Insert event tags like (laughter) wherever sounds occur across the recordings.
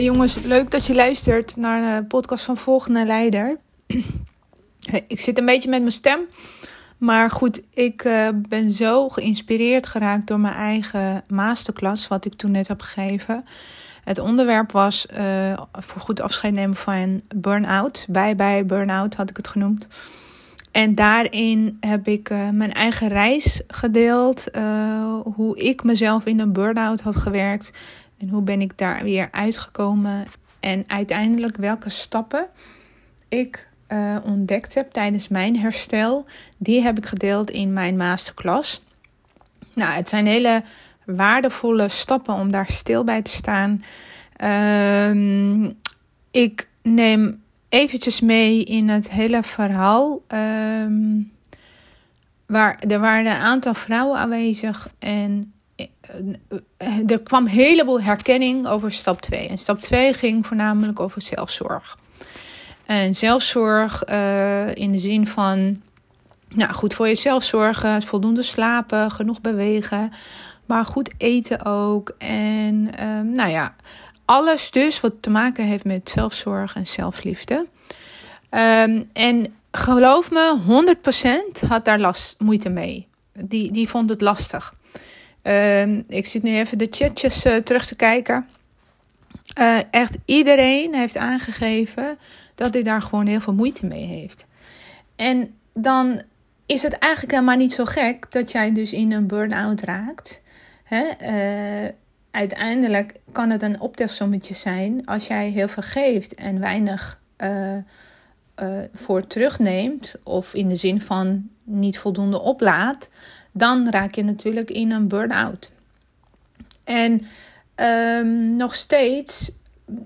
Jongens, leuk dat je luistert naar de podcast van Volgende Leider. ik zit een beetje met mijn stem. Maar goed, ik uh, ben zo geïnspireerd geraakt door mijn eigen masterclass, wat ik toen net heb gegeven. Het onderwerp was uh, voor goed afscheid nemen van burn-out. Bij bij burn-out had ik het genoemd. En daarin heb ik uh, mijn eigen reis gedeeld. hoe ik mezelf in een burn-out had gewerkt. En hoe ben ik daar weer uitgekomen? En uiteindelijk welke stappen ik uh, ontdekt heb tijdens mijn herstel, die heb ik gedeeld in mijn masterclass. Nou, het zijn hele waardevolle stappen om daar stil bij te staan. Um, ik neem eventjes mee in het hele verhaal. Um, waar, er waren een aantal vrouwen aanwezig en er kwam een heleboel herkenning over stap 2. En stap 2 ging voornamelijk over zelfzorg. En zelfzorg uh, in de zin van nou, goed voor jezelf zorgen, voldoende slapen, genoeg bewegen, maar goed eten ook. En uh, nou ja, alles dus wat te maken heeft met zelfzorg en zelfliefde. Um, en geloof me, 100% had daar last, moeite mee. Die, die vond het lastig. Uh, ik zit nu even de chatjes uh, terug te kijken. Uh, echt iedereen heeft aangegeven dat hij daar gewoon heel veel moeite mee heeft. En dan is het eigenlijk helemaal niet zo gek dat jij dus in een burn-out raakt. Hè? Uh, uiteindelijk kan het een optelsommetje zijn als jij heel veel geeft en weinig voor terugneemt. Of in de zin van niet voldoende oplaat. Dan raak je natuurlijk in een burn-out. En um, nog steeds,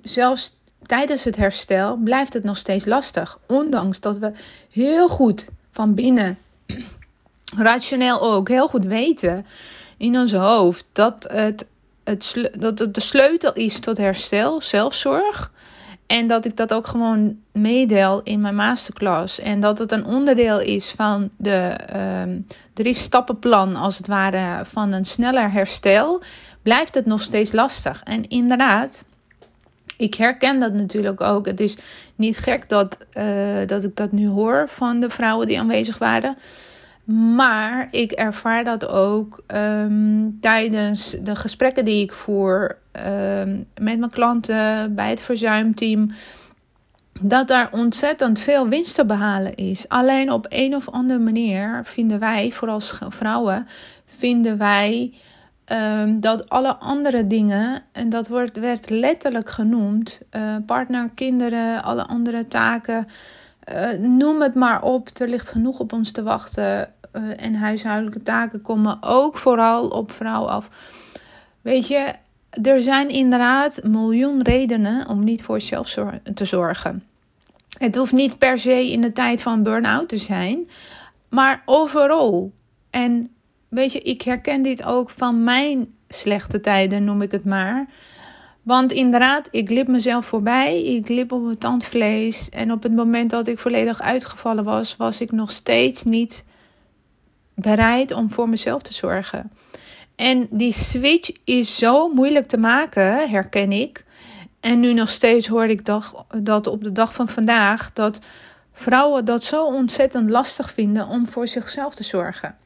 zelfs tijdens het herstel blijft het nog steeds lastig. Ondanks dat we heel goed van binnen, (clears throat) rationeel ook, heel goed weten in ons hoofd dat het, het, dat het de sleutel is tot herstel, zelfzorg. En dat ik dat ook gewoon meedeel in mijn masterclass. En dat het een onderdeel is van de um, drie stappenplan, als het ware, van een sneller herstel. Blijft het nog steeds lastig. En inderdaad, ik herken dat natuurlijk ook. Het is niet gek dat, uh, dat ik dat nu hoor van de vrouwen die aanwezig waren. Maar ik ervaar dat ook um, tijdens de gesprekken die ik voer um, met mijn klanten bij het verzuimteam. Dat daar ontzettend veel winst te behalen is. Alleen op een of andere manier vinden wij, vooral vrouwen, vinden wij Um, dat alle andere dingen, en dat wordt, werd letterlijk genoemd, uh, partner, kinderen, alle andere taken, uh, noem het maar op. Er ligt genoeg op ons te wachten. Uh, en huishoudelijke taken komen ook vooral op vrouw af. Weet je, er zijn inderdaad miljoen redenen om niet voor jezelf te zorgen. Het hoeft niet per se in de tijd van burn-out te zijn, maar overal. En weet je, ik herken dit ook van mijn slechte tijden, noem ik het maar. Want inderdaad, ik liep mezelf voorbij. Ik liep op mijn tandvlees. En op het moment dat ik volledig uitgevallen was, was ik nog steeds niet bereid om voor mezelf te zorgen. En die switch is zo moeilijk te maken, herken ik. En nu nog steeds hoor ik dat, dat op de dag van vandaag dat vrouwen dat zo ontzettend lastig vinden om voor zichzelf te zorgen.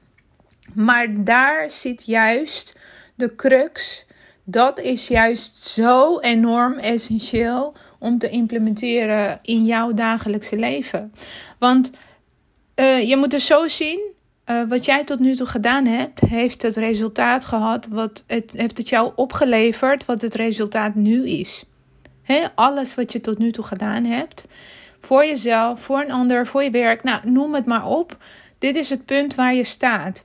Maar daar zit juist de crux. Dat is juist zo enorm essentieel om te implementeren in jouw dagelijkse leven. Want uh, je moet er zo zien. Uh, wat jij tot nu toe gedaan hebt, heeft het resultaat gehad. Wat het, heeft het jou opgeleverd wat het resultaat nu is. Alles wat je tot nu toe gedaan hebt. Voor jezelf, voor een ander, voor je werk. Nou, noem het maar op. Dit is het punt waar je staat.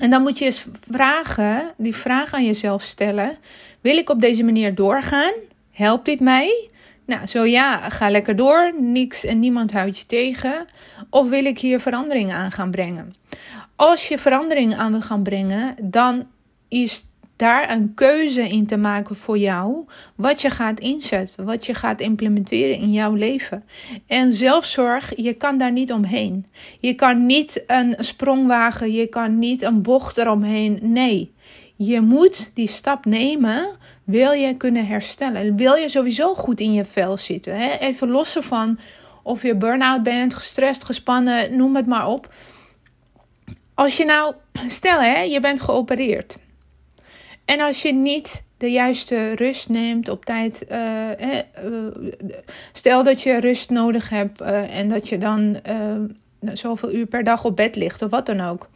En dan moet je eens vragen, die vraag aan jezelf stellen. Wil ik op deze manier doorgaan? Helpt dit mij? Nou, zo ja, ga lekker door. Niks en niemand houdt je tegen. Of wil ik hier verandering aan gaan brengen? Als je verandering aan wil gaan brengen, dan is daar een keuze in te maken voor jou. Wat je gaat inzetten, wat je gaat implementeren in jouw leven. En zelfzorg, je kan daar niet omheen. Je kan niet een sprong wagen, je kan niet een bocht eromheen. Nee. Je moet die stap nemen, wil je kunnen herstellen. Wil je sowieso goed in je vel zitten. Hè? Even los van of je burn-out bent, gestrest, gespannen, noem het maar op. Als je nou, stel hè, je bent geopereerd. En als je niet de juiste rust neemt op tijd. Uh, stel dat je rust nodig hebt uh, en dat je dan zoveel uur per dag op bed ligt of wat dan ook.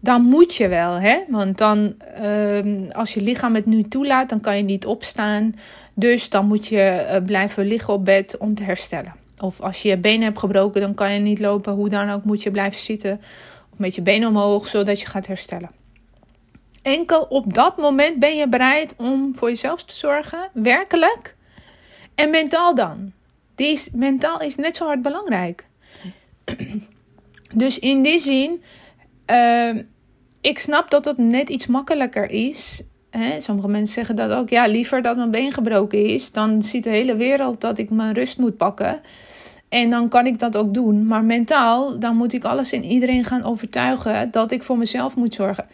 Dan moet je wel, hè? Want dan, ehm, als je lichaam het nu toelaat, dan kan je niet opstaan. Dus dan moet je blijven liggen op bed om te herstellen. Of als je je benen hebt gebroken, dan kan je niet lopen. Hoe dan ook moet je blijven zitten. Of met je benen omhoog, zodat je gaat herstellen. Enkel op dat moment ben je bereid om voor jezelf te zorgen, werkelijk. En mentaal dan. Die is, mentaal is net zo hard belangrijk. Dus in die zin, uh, ik snap dat het net iets makkelijker is. Hè? Sommige mensen zeggen dat ook. Ja, liever dat mijn been gebroken is. Dan ziet de hele wereld dat ik mijn rust moet pakken. En dan kan ik dat ook doen. Maar mentaal, dan moet ik alles en iedereen gaan overtuigen dat ik voor mezelf moet zorgen.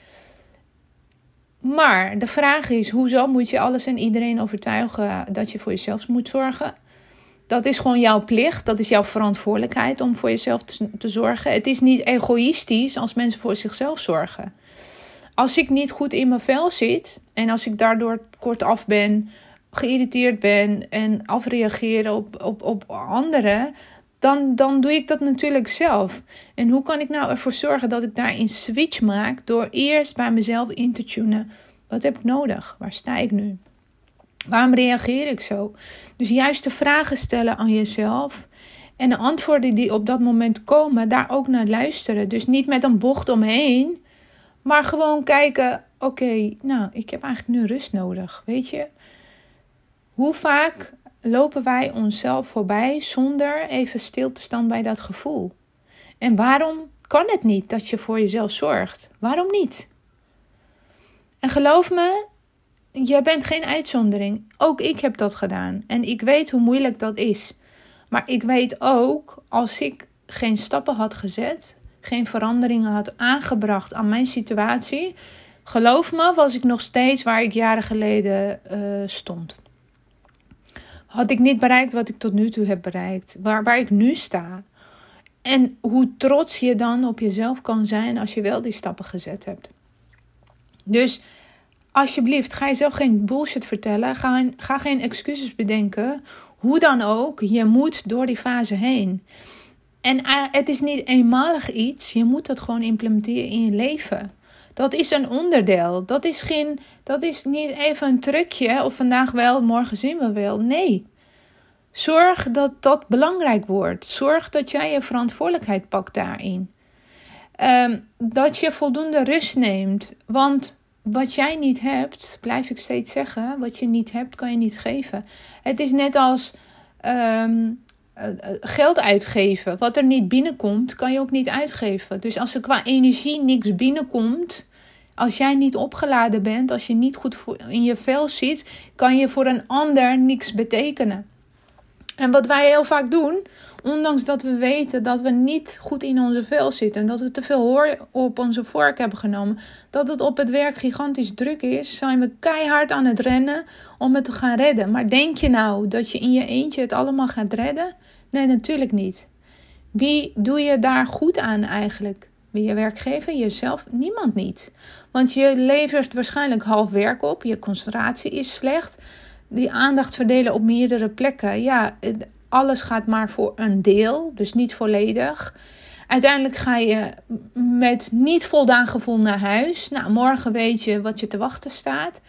Maar de vraag is: hoezo moet je alles en iedereen overtuigen dat je voor jezelf moet zorgen? Dat is gewoon jouw plicht, dat is jouw verantwoordelijkheid om voor jezelf te, zorgen. Het is niet egoïstisch als mensen voor zichzelf zorgen. Als ik niet goed in mijn vel zit en als ik daardoor kortaf ben, geïrriteerd ben en afreageer op, op, op anderen, dan, dan doe ik dat natuurlijk zelf. En hoe kan ik nou ervoor zorgen dat ik daar een switch maak door eerst bij mezelf in te tunen? Wat heb ik nodig? Waar sta ik nu? Waarom reageer ik zo? Dus juist de vragen stellen aan jezelf. En de antwoorden die op dat moment komen, daar ook naar luisteren. Dus niet met een bocht omheen, maar gewoon kijken: oké, nou, ik heb eigenlijk nu rust nodig. Weet je, hoe vaak lopen wij onszelf voorbij zonder even stil te staan bij dat gevoel? En waarom kan het niet dat je voor jezelf zorgt? Waarom niet? En geloof me, je bent geen uitzondering. Ook ik heb dat gedaan. En ik weet hoe moeilijk dat is. Maar ik weet ook, als ik geen stappen had gezet, geen veranderingen had aangebracht aan mijn situatie, geloof me, was ik nog steeds waar ik jaren geleden uh, stond had ik niet bereikt wat ik tot nu toe heb bereikt. Waar, waar ik nu sta. En hoe trots je dan op jezelf kan zijn als je wel die stappen gezet hebt. Dus alsjeblieft, ga jezelf geen bullshit vertellen. Ga, ga geen excuses bedenken. Hoe dan ook, je moet door die fase heen. En eh, het is niet eenmalig iets. Je moet dat gewoon implementeren in je leven. Dat is een onderdeel. Dat is, geen, dat is niet even een trucje of vandaag wel, morgen zien we wel. Nee. Zorg dat dat belangrijk wordt. Zorg dat jij je verantwoordelijkheid pakt daarin. Um, dat je voldoende rust neemt. Want wat jij niet hebt, blijf ik steeds zeggen, wat je niet hebt, kan je niet geven. Het is net als um, geld uitgeven. Wat er niet binnenkomt, kan je ook niet uitgeven. Dus als er qua energie niks binnenkomt, als jij niet opgeladen bent, als je niet goed in je vel zit, kan je voor een ander niks betekenen. En wat wij heel vaak doen, ondanks dat we weten dat we niet goed in onze vel zitten en dat we te veel hoor op onze vork hebben genomen, dat het op het werk gigantisch druk is, zijn we keihard aan het rennen om het te gaan redden. Maar denk je nou dat je in je eentje het allemaal gaat redden? Nee, natuurlijk niet. Wie doe je daar goed aan eigenlijk? Je werkgever, jezelf? Niemand niet. Want je levert waarschijnlijk half werk op, je concentratie is slecht die aandacht verdelen op meerdere plekken. Ja, alles gaat maar voor een deel, dus niet volledig. Uiteindelijk ga je met niet voldaan gevoel naar huis. Nou, morgen weet je wat je te wachten staat.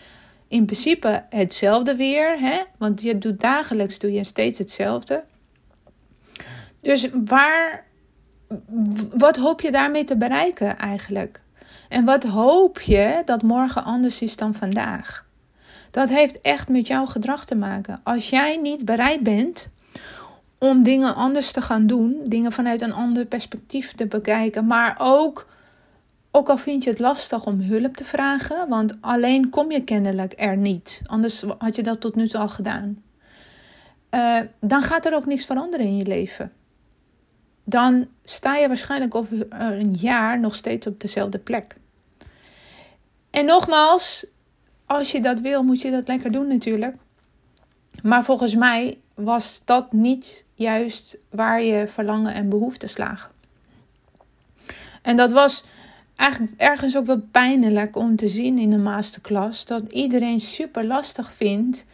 In principe hetzelfde weer, hè? want je doet dagelijks doe je steeds hetzelfde. Dus waar, wat hoop je daarmee te bereiken eigenlijk? En wat hoop je dat morgen anders is dan vandaag? Dat heeft echt met jouw gedrag te maken. Als jij niet bereid bent om dingen anders te gaan doen, dingen vanuit een ander perspectief te bekijken, maar ook, ook al vind je het lastig om hulp te vragen, want alleen kom je kennelijk er niet. Anders had je dat tot nu toe al gedaan. Uh, dan gaat er ook niks veranderen in je leven. Dan sta je waarschijnlijk over een jaar nog steeds op dezelfde plek. En nogmaals, als je dat wil, moet je dat lekker doen natuurlijk. Maar volgens mij was dat niet juist waar je verlangen en behoeftes lagen. En dat was eigenlijk ergens ook wel pijnlijk om te zien in de masterclass. Dat iedereen super lastig vindt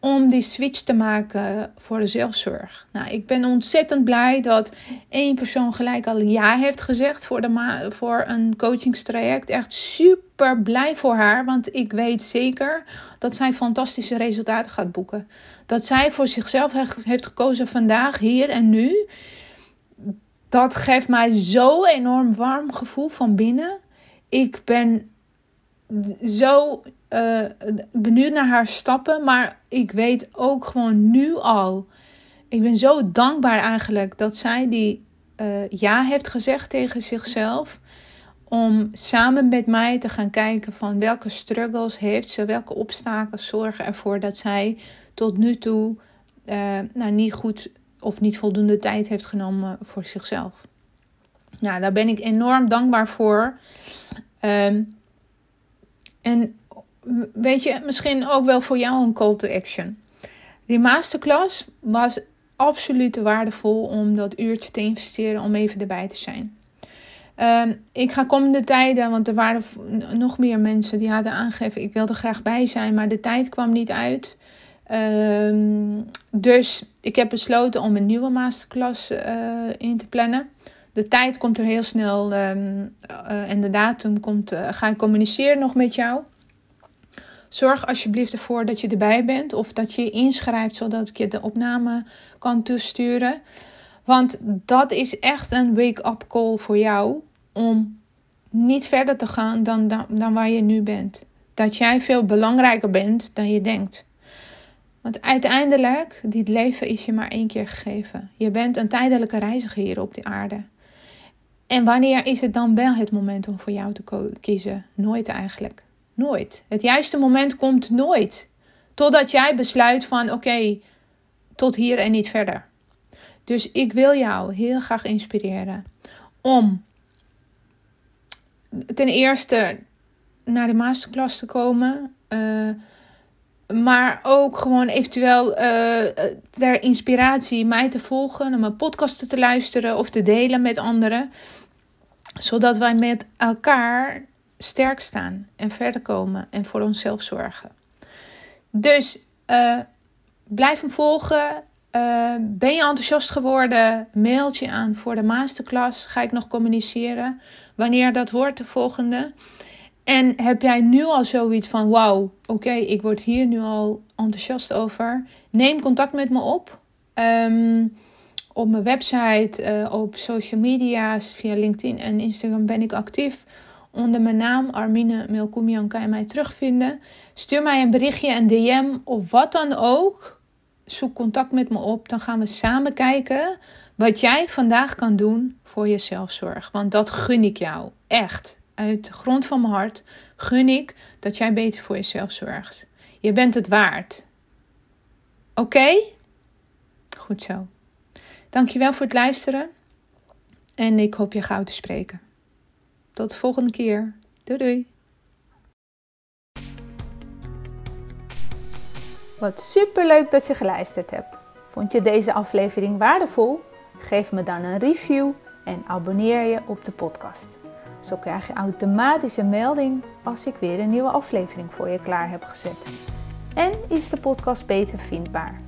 om die switch te maken voor de zelfzorg. Nou, ik ben ontzettend blij dat één persoon gelijk al ja heeft gezegd voor, de voor een coachingstraject. Echt super blij voor haar, want ik weet zeker dat zij fantastische resultaten gaat boeken. Dat zij voor zichzelf heeft gekozen vandaag, hier en nu. Dat geeft mij zo enorm warm gevoel van binnen. Ik ben zo uh, benieuwd naar haar stappen. Maar ik weet ook gewoon nu al. Ik ben zo dankbaar eigenlijk dat zij die uh, ja heeft gezegd tegen zichzelf. Om samen met mij te gaan kijken van welke struggles heeft ze, welke obstakels zorgen ervoor dat zij tot nu toe uh, nou, niet goed of niet voldoende tijd heeft genomen voor zichzelf. Nou, daar ben ik enorm dankbaar voor. Um, en weet je, misschien ook wel voor jou een call to action. Die masterclass was absoluut waardevol om dat uurtje te investeren om even erbij te zijn. Uh, ik ga komende tijden, want er waren nog meer mensen die hadden aangegeven: ik wilde graag bij zijn, maar de tijd kwam niet uit. Uh, dus ik heb besloten om een nieuwe masterclass uh, in te plannen. De tijd komt er heel snel um, uh, en de datum komt, uh, ga ik communiceren nog met jou. Zorg alsjeblieft ervoor dat je erbij bent of dat je je inschrijft zodat ik je de opname kan toesturen. Want dat is echt een wake-up call voor jou om niet verder te gaan dan, dan, dan waar je nu bent. Dat jij veel belangrijker bent dan je denkt. Want uiteindelijk, dit leven is je maar één keer gegeven. Je bent een tijdelijke reiziger hier op de aarde. En wanneer is het dan wel het moment om voor jou te kiezen? Nooit eigenlijk. Nooit. Het juiste moment komt nooit. Totdat jij besluit van oké, tot hier en niet verder. Dus ik wil jou heel graag inspireren om ten eerste naar de masterclass te komen. Uh, maar ook gewoon eventueel uh, ter inspiratie mij te volgen, naar mijn podcasten te luisteren of te delen met anderen. Zodat wij met elkaar sterk staan en verder komen en voor onszelf zorgen. Dus uh, blijf hem volgen. Uh, ben je enthousiast geworden? Mail je aan voor de masterclass. Ga ik nog communiceren wanneer dat wordt, de volgende. En heb jij nu al zoiets van: wauw, oké, ik word hier nu al enthousiast over? Neem contact met me op. Um, op mijn website, uh, op social media's, via LinkedIn en Instagram ben ik actief. Onder mijn naam Armine Melkoumian kan mij terugvinden. Stuur mij een berichtje, een DM of wat dan ook. Zoek contact met me op. Dan gaan we samen kijken wat jij vandaag kan doen voor je zelfzorg. Want dat gun ik jou. Echt. Uit de grond van mijn hart gun ik dat jij beter voor jezelf zorgt. Je bent het waard. Oké? Goed zo. Dankjewel voor het luisteren. En ik hoop je gauw te spreken. Tot de volgende keer. Doei doei. Wat super leuk dat je geluisterd hebt. Vond je deze aflevering waardevol? Geef me dan een review en abonneer je op de podcast. Zo krijg je automatisch een melding als ik weer een nieuwe aflevering voor je klaar heb gezet. En is de podcast beter vindbaar.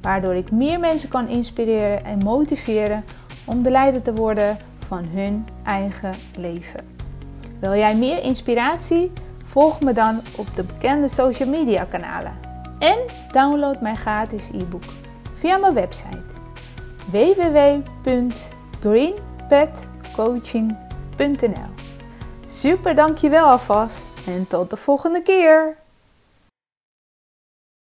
Waardoor ik meer mensen kan inspireren en motiveren om de leider te worden van hun eigen leven. Wil jij meer inspiratie? Volg me dan op de bekende social media kanalen. En download mijn gratis e-book via mijn website www.greenpetcoaching.nl Super dankjewel alvast en tot de volgende keer!